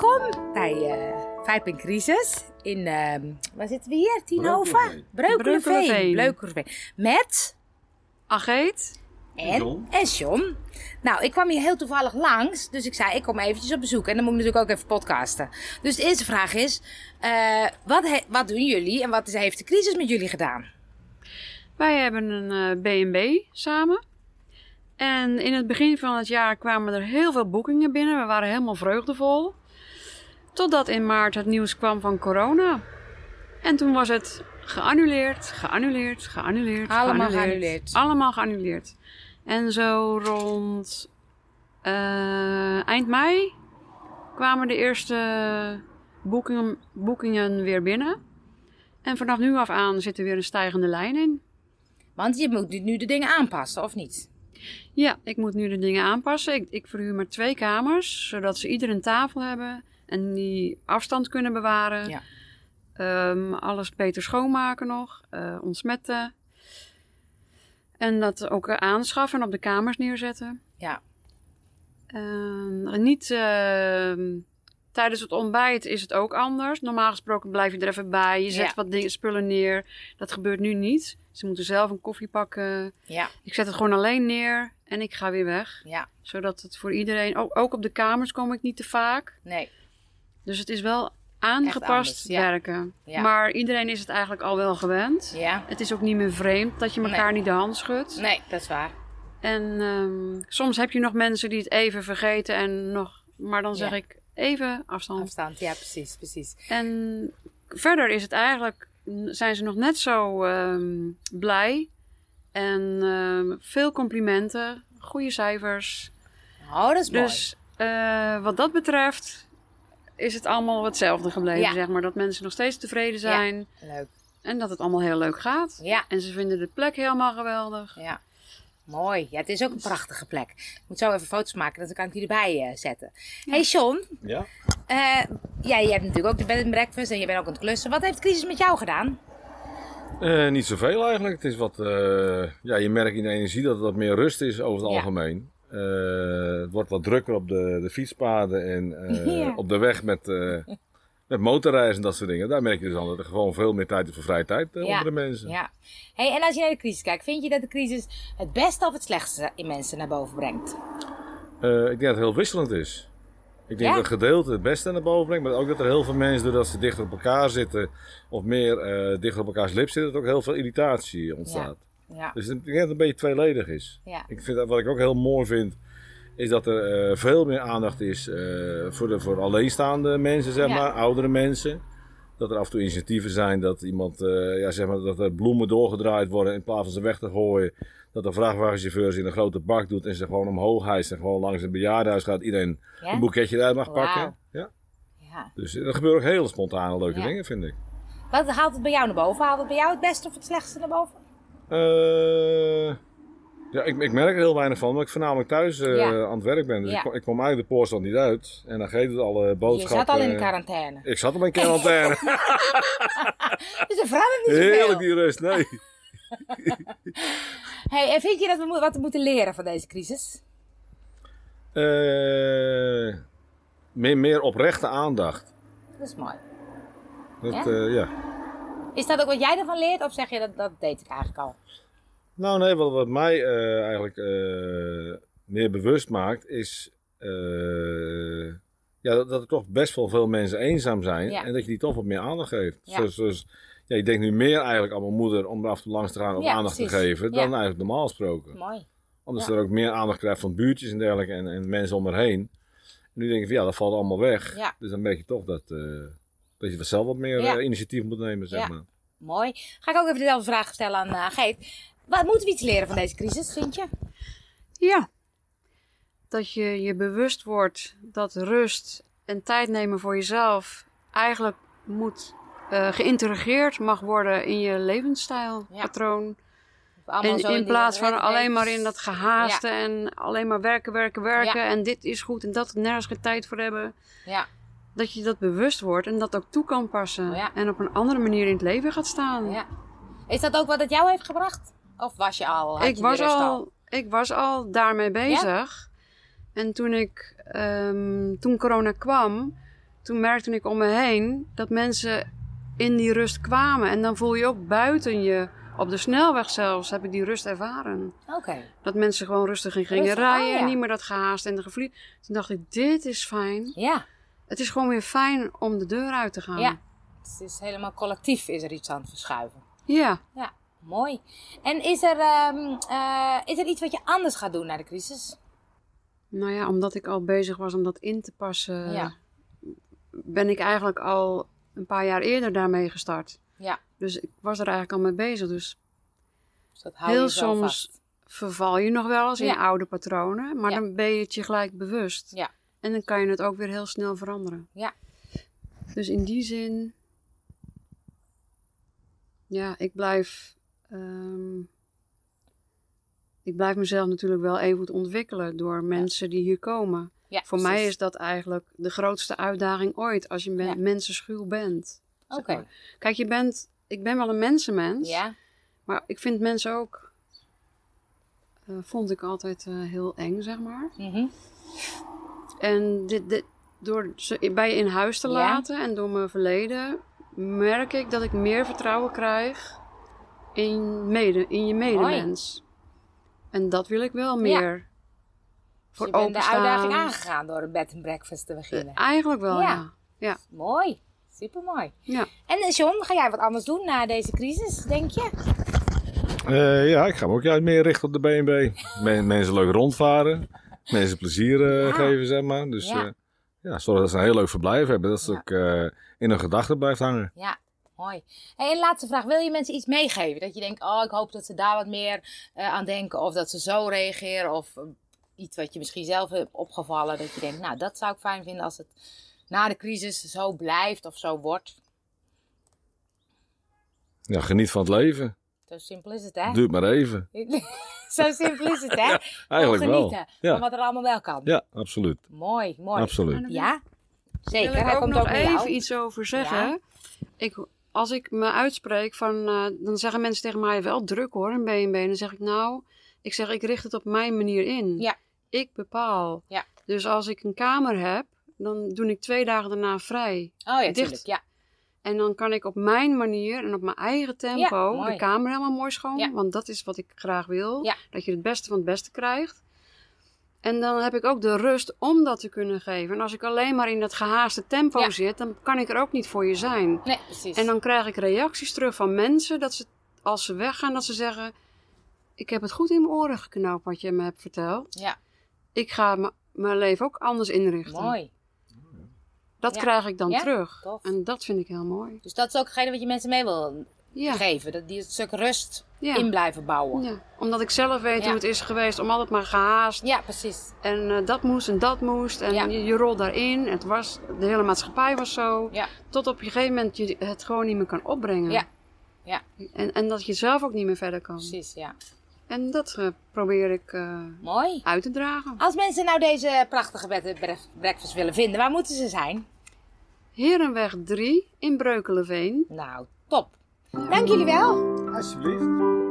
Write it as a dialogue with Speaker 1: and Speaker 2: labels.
Speaker 1: Welkom bij uh, in Crisis in, uh, waar zitten we hier? Tienhoven? Breukelenveen. Breukelenveen. Met?
Speaker 2: Ageet.
Speaker 1: En John. en John. Nou, ik kwam hier heel toevallig langs, dus ik zei ik kom eventjes op bezoek. En dan moet ik natuurlijk ook even podcasten. Dus de eerste vraag is, uh, wat, wat doen jullie en wat heeft de crisis met jullie gedaan?
Speaker 2: Wij hebben een B&B uh, samen. En in het begin van het jaar kwamen er heel veel boekingen binnen. We waren helemaal vreugdevol. Totdat in maart het nieuws kwam van corona. En toen was het geannuleerd, geannuleerd, geannuleerd.
Speaker 1: Allemaal geannuleerd.
Speaker 2: Allemaal geannuleerd. En zo rond uh, eind mei kwamen de eerste boekingen, boekingen weer binnen. En vanaf nu af aan zit er weer een stijgende lijn in.
Speaker 1: Want je moet nu de dingen aanpassen, of niet?
Speaker 2: Ja, ik moet nu de dingen aanpassen. Ik, ik verhuur maar twee kamers, zodat ze ieder een tafel hebben en die afstand kunnen bewaren. Ja. Um, alles beter schoonmaken nog, uh, ontsmetten. En dat ook aanschaffen en op de kamers neerzetten.
Speaker 1: Ja.
Speaker 2: Uh, niet uh, tijdens het ontbijt is het ook anders. Normaal gesproken blijf je er even bij. Je zet wat dingen, spullen neer. Dat gebeurt nu niet. Ze moeten zelf een koffie pakken.
Speaker 1: Ja.
Speaker 2: Ik zet het gewoon alleen neer en ik ga weer weg.
Speaker 1: Ja.
Speaker 2: Zodat het voor iedereen... Ook, ook op de kamers kom ik niet te vaak.
Speaker 1: Nee.
Speaker 2: Dus het is wel aangepast werken. Ja. Maar iedereen is het eigenlijk al wel gewend.
Speaker 1: Ja.
Speaker 2: Het is ook niet meer vreemd dat je elkaar nee. niet de hand schudt.
Speaker 1: Nee, dat is waar.
Speaker 2: En um, soms heb je nog mensen die het even vergeten en nog... Maar dan zeg ik even afstand.
Speaker 1: Afstand, ja precies, precies.
Speaker 2: En verder is het eigenlijk... Zijn ze nog net zo um, blij. En um, veel complimenten. Goede cijfers.
Speaker 1: Oh, dat is mooi.
Speaker 2: Dus uh, wat dat betreft is het allemaal hetzelfde gebleven,
Speaker 1: Ja.
Speaker 2: zeg maar. Dat mensen nog steeds tevreden zijn.
Speaker 1: Leuk.
Speaker 2: En dat het allemaal heel leuk gaat.
Speaker 1: Ja.
Speaker 2: En ze vinden de plek helemaal geweldig.
Speaker 1: Ja. Mooi. Ja, het is ook een prachtige plek. Ik moet zo even foto's maken, dan kan ik die erbij uh, zetten. Hey John.
Speaker 3: Ja?
Speaker 1: Uh, ja, je hebt natuurlijk ook de bed and breakfast en je bent ook aan het klussen. Wat heeft de crisis met jou gedaan?
Speaker 3: Uh, niet zoveel eigenlijk. Het is wat, uh, ja, je merkt in de energie dat het wat meer rust is over het
Speaker 1: Ja.
Speaker 3: algemeen. Uh, het wordt wat drukker op de, de fietspaden en uh,
Speaker 1: Ja.
Speaker 3: op de weg met, met motorreizen en dat soort dingen. Daar merk je dus al dat er gewoon veel meer tijd is voor vrije tijd uh, onder de mensen.
Speaker 1: Ja. Hey, en als je naar de crisis kijkt, vind je dat de crisis het beste of het slechtste in mensen naar boven brengt?
Speaker 3: Uh, ik denk dat het heel wisselend is. Ik denk
Speaker 1: Ja?
Speaker 3: dat het gedeelte het beste naar boven brengt, maar ook dat er heel veel mensen, doordat ze dichter op elkaar zitten of meer uh, dichter op elkaars lip zitten, dat ook heel veel irritatie ontstaat.
Speaker 1: Ja.
Speaker 3: Dus ik denk dat het een beetje tweeledig is.
Speaker 1: Ja.
Speaker 3: Ik vind, dat- wat ik ook heel mooi vind, is dat er eh, veel meer aandacht is eh, voor, de, voor alleenstaande mensen, zeg
Speaker 1: Ja.
Speaker 3: maar, oudere mensen. Dat er af en toe initiatieven zijn dat iemand, eh, ja, zeg maar, dat er bloemen doorgedraaid worden in plaats van ze weg te gooien. Dat de vrachtwagenchauffeur ze in een grote bak doet en ze gewoon omhoog hijst en gewoon langs een bejaardenhuis gaat. Iedereen
Speaker 1: Ja?
Speaker 3: een boeketje eruit mag pakken. Ja.
Speaker 1: Ja.
Speaker 3: Dus er gebeuren ook hele spontane leuke dingen, vind ik.
Speaker 1: Wat haalt het bij jou naar boven? Haalt het bij jou het beste of het slechtste naar boven?
Speaker 3: Eh, ja, ik, ik merk er heel weinig van, omdat ik voornamelijk thuis eh,
Speaker 1: Ja.
Speaker 3: aan het werk ben. Dus
Speaker 1: Ja.
Speaker 3: ik, kom- ik kwam eigenlijk de poortstand niet uit. En dan geeft het alle
Speaker 1: Je
Speaker 3: boodschappen.
Speaker 1: zat al in de quarantaine.
Speaker 3: Ik zat al in quarantaine.
Speaker 1: Dus vrouw heeft niet
Speaker 3: Heerlijk die rust, nee.
Speaker 1: Hey, en vind je dat we wat moeten leren van deze crisis?
Speaker 3: Eh, meer, meer oprechte aandacht.
Speaker 1: Dat is mooi.
Speaker 3: Dat,
Speaker 1: Ja?
Speaker 3: ja? ja.
Speaker 1: Is dat ook wat jij ervan leert of zeg je dat dat deed ik eigenlijk al?
Speaker 3: Nou nee, wat, wat mij eh, eigenlijk eh, meer bewust maakt is... eh, ja, dat, dat er toch best wel veel mensen eenzaam zijn.
Speaker 1: Ja.
Speaker 3: En dat je die toch wat meer aandacht geeft.
Speaker 1: Ja.
Speaker 3: Zoals, zoals, ja, ik denk nu meer eigenlijk aan mijn moeder om er af en toe langs te gaan om
Speaker 1: Ja,
Speaker 3: aandacht
Speaker 1: precies.
Speaker 3: te geven. Dan eigenlijk normaal gesproken.
Speaker 1: Mooi.
Speaker 3: Omdat ze er ook meer aandacht krijgt van buurtjes en dergelijke en, en mensen om haar heen. En nu denk ik van ja, dat valt allemaal weg.
Speaker 1: Ja.
Speaker 3: Dus dan merk je toch dat, dat je er zelf wat meer initiatief moet nemen, zeg
Speaker 1: Ja.
Speaker 3: maar.
Speaker 1: Mooi. Ga ik ook even dezelfde vraag stellen aan Geet. Wat moeten we iets leren van deze crisis, vind je?
Speaker 2: Ja. Dat je je bewust wordt dat rust en tijd nemen voor jezelf eigenlijk moet eh, geïntegreerd mag worden in je levensstijl,
Speaker 1: Ja.
Speaker 2: En in plaats van alleen maar in dat gehaaste en alleen maar werken, werken, werken.
Speaker 1: Ja.
Speaker 2: En dit is goed en dat nergens geen tijd voor hebben.
Speaker 1: Ja,
Speaker 2: Dat je dat bewust wordt en dat ook toe kan passen. En op een andere manier in het leven gaat staan.
Speaker 1: ja. Is dat ook wat het jou heeft gebracht? Of was je al?
Speaker 2: ik,
Speaker 1: je
Speaker 2: was al, ik was al daarmee bezig. En toen, ik, ehm, toen corona kwam, toen merkte ik om me heen dat mensen in die rust kwamen. En dan voel je ook buiten je, op de snelweg zelfs, heb ik die rust ervaren.
Speaker 1: Oké.
Speaker 2: Dat mensen gewoon rustig in gingen
Speaker 1: Rustig,
Speaker 2: rijden
Speaker 1: oh ja.
Speaker 2: en niet meer dat gehaast en de gevlieg. Toen dacht ik, dit is fijn.
Speaker 1: Ja.
Speaker 2: Het is gewoon weer fijn om de deur uit te gaan.
Speaker 1: Ja. Het is helemaal collectief is er iets aan het verschuiven.
Speaker 2: Ja.
Speaker 1: Ja, mooi. En is er, ehm, eh, is er iets wat je anders gaat doen na de crisis?
Speaker 2: Nou ja, omdat ik al bezig was om dat in te passen,
Speaker 1: Ja.
Speaker 2: ben ik eigenlijk al een paar jaar eerder daarmee gestart.
Speaker 1: Ja.
Speaker 2: Dus ik was er eigenlijk al mee bezig. Dus
Speaker 1: Dus dat hou je
Speaker 2: heel soms
Speaker 1: vast.
Speaker 2: verval je nog wel eens in oude patronen, maar
Speaker 1: Ja.
Speaker 2: dan ben je het je gelijk bewust.
Speaker 1: Ja.
Speaker 2: En dan kan je het ook weer heel snel veranderen.
Speaker 1: Ja.
Speaker 2: Dus in die zin, ja, ik blijf, ehm, ik blijf mezelf natuurlijk wel even goed ontwikkelen door mensen die hier komen.
Speaker 1: Ja,
Speaker 2: Voor mij is dat eigenlijk de grootste uitdaging ooit als je
Speaker 1: Ja.
Speaker 2: mensenschuw bent. zeg
Speaker 1: Oké.
Speaker 2: maar. Kijk, je bent, ik ben wel een mensenmens,
Speaker 1: Ja.
Speaker 2: maar ik vind mensen ook, eh, vond ik altijd eh, heel eng, zeg maar.
Speaker 1: Mhm.
Speaker 2: En dit, dit, door ze bij je in huis te laten en door mijn verleden, merk ik dat ik meer vertrouwen krijg in, mede, in je medemens. En dat wil ik wel meer.
Speaker 1: Dus
Speaker 2: Voor
Speaker 1: je bent de uitdaging aangegaan door een bed and breakfast te beginnen.
Speaker 2: Eigenlijk wel,
Speaker 1: Ja.
Speaker 2: ja. ja.
Speaker 1: Mooi. Supermooi.
Speaker 2: ja.
Speaker 1: En eh, John, ga jij wat anders doen na deze crisis, denk je?
Speaker 3: Eh, ja, ik ga me ook juist meer richten op de BNB. Men- mensen leuk rondvaren. Mensen plezier eh,
Speaker 1: Ja.
Speaker 3: geven, zeg maar. Dus
Speaker 1: Ja.
Speaker 3: ja. ja, zorg dat ze een heel leuk verblijf hebben. Dat
Speaker 1: Ja.
Speaker 3: ook eh, in hun gedachten blijft hangen.
Speaker 1: Ja, mooi. Hey, en laatste vraag. Wil je mensen iets meegeven? Dat je denkt, oh, ik hoop dat ze daar wat meer eh, aan denken. Of dat ze zo reageren. Of eh, iets wat je misschien zelf hebt opgevallen. Dat je denkt, nou, dat zou ik fijn vinden als het na de crisis zo blijft of zo wordt.
Speaker 3: Ja, geniet van het leven.
Speaker 1: Zo simpel is het, hè?
Speaker 3: Duurt maar even.
Speaker 1: zo simpel is het, hè?
Speaker 3: Eigenlijk wel.
Speaker 1: genieten
Speaker 3: Ja.
Speaker 1: van wat er allemaal wel kan.
Speaker 3: Ja, absoluut.
Speaker 1: Mooi, mooi.
Speaker 3: Absoluut.
Speaker 1: Ja,
Speaker 2: Wil
Speaker 1: zeker.
Speaker 2: ik
Speaker 1: Hij
Speaker 2: ook
Speaker 1: komt
Speaker 2: nog even
Speaker 1: jou.
Speaker 2: iets over zeggen.
Speaker 1: Ja.
Speaker 2: Ik, als ik me uitspreek van, eh, dan zeggen mensen tegen mij wel druk hoor, een BNB. En dan zeg ik nou, ik zeg ik richt het op mijn manier in.
Speaker 1: Ja.
Speaker 2: Ik bepaal.
Speaker 1: Ja.
Speaker 2: Dus als ik een kamer heb, dan doe ik twee dagen daarna vrij.
Speaker 1: Oh ja,
Speaker 2: dicht.
Speaker 1: tuurlijk. Ja,
Speaker 2: En dan kan ik op mijn manier en op mijn eigen tempo
Speaker 1: Ja,
Speaker 2: de kamer helemaal mooi schoon.
Speaker 1: Ja.
Speaker 2: Want dat is wat ik graag wil.
Speaker 1: Ja.
Speaker 2: Dat je het beste van het beste krijgt. En dan heb ik ook de rust om dat te kunnen geven. En als ik alleen maar in dat gehaaste tempo
Speaker 1: Ja.
Speaker 2: zit, dan kan ik er ook niet voor je zijn.
Speaker 1: nee, precies.
Speaker 2: En dan krijg ik reacties terug van mensen dat ze, als ze weggaan, dat ze zeggen: Ik heb het goed in mijn oren geknoopt wat je me hebt verteld.
Speaker 1: Ja,
Speaker 2: Ik ga mijn leven ook anders inrichten.
Speaker 1: mooi.
Speaker 2: Dat
Speaker 1: Ja.
Speaker 2: krijg ik dan
Speaker 1: Ja,
Speaker 2: terug.
Speaker 1: tof.
Speaker 2: En dat vind ik heel mooi.
Speaker 1: Dus dat is ook hetgene wat je mensen mee wil
Speaker 2: Ja.
Speaker 1: geven. Dat die een stuk rust
Speaker 2: Ja.
Speaker 1: in blijven bouwen. Ja,
Speaker 2: Ja, omdat ik zelf weet
Speaker 1: Ja.
Speaker 2: hoe het is geweest om altijd maar gehaast.
Speaker 1: precies.
Speaker 2: En eh, dat moest en dat moest. En
Speaker 1: Ja.
Speaker 2: je, je rolt daarin. Het was, de hele maatschappij was zo.
Speaker 1: Ja.
Speaker 2: Tot op een gegeven moment je het gewoon niet meer kan opbrengen.
Speaker 1: Ja. Ja.
Speaker 2: En, en dat je zelf ook niet meer verder kan.
Speaker 1: Precies, ja.
Speaker 2: En dat eh, probeer ik eh,
Speaker 1: Mooi.
Speaker 2: uit te dragen.
Speaker 1: Als mensen nou deze prachtige bed breakfast willen vinden, waar moeten ze zijn?
Speaker 2: Herenweg 3 in Breukelenveen.
Speaker 1: Nou, top. Dank jullie wel.
Speaker 3: Alsjeblieft.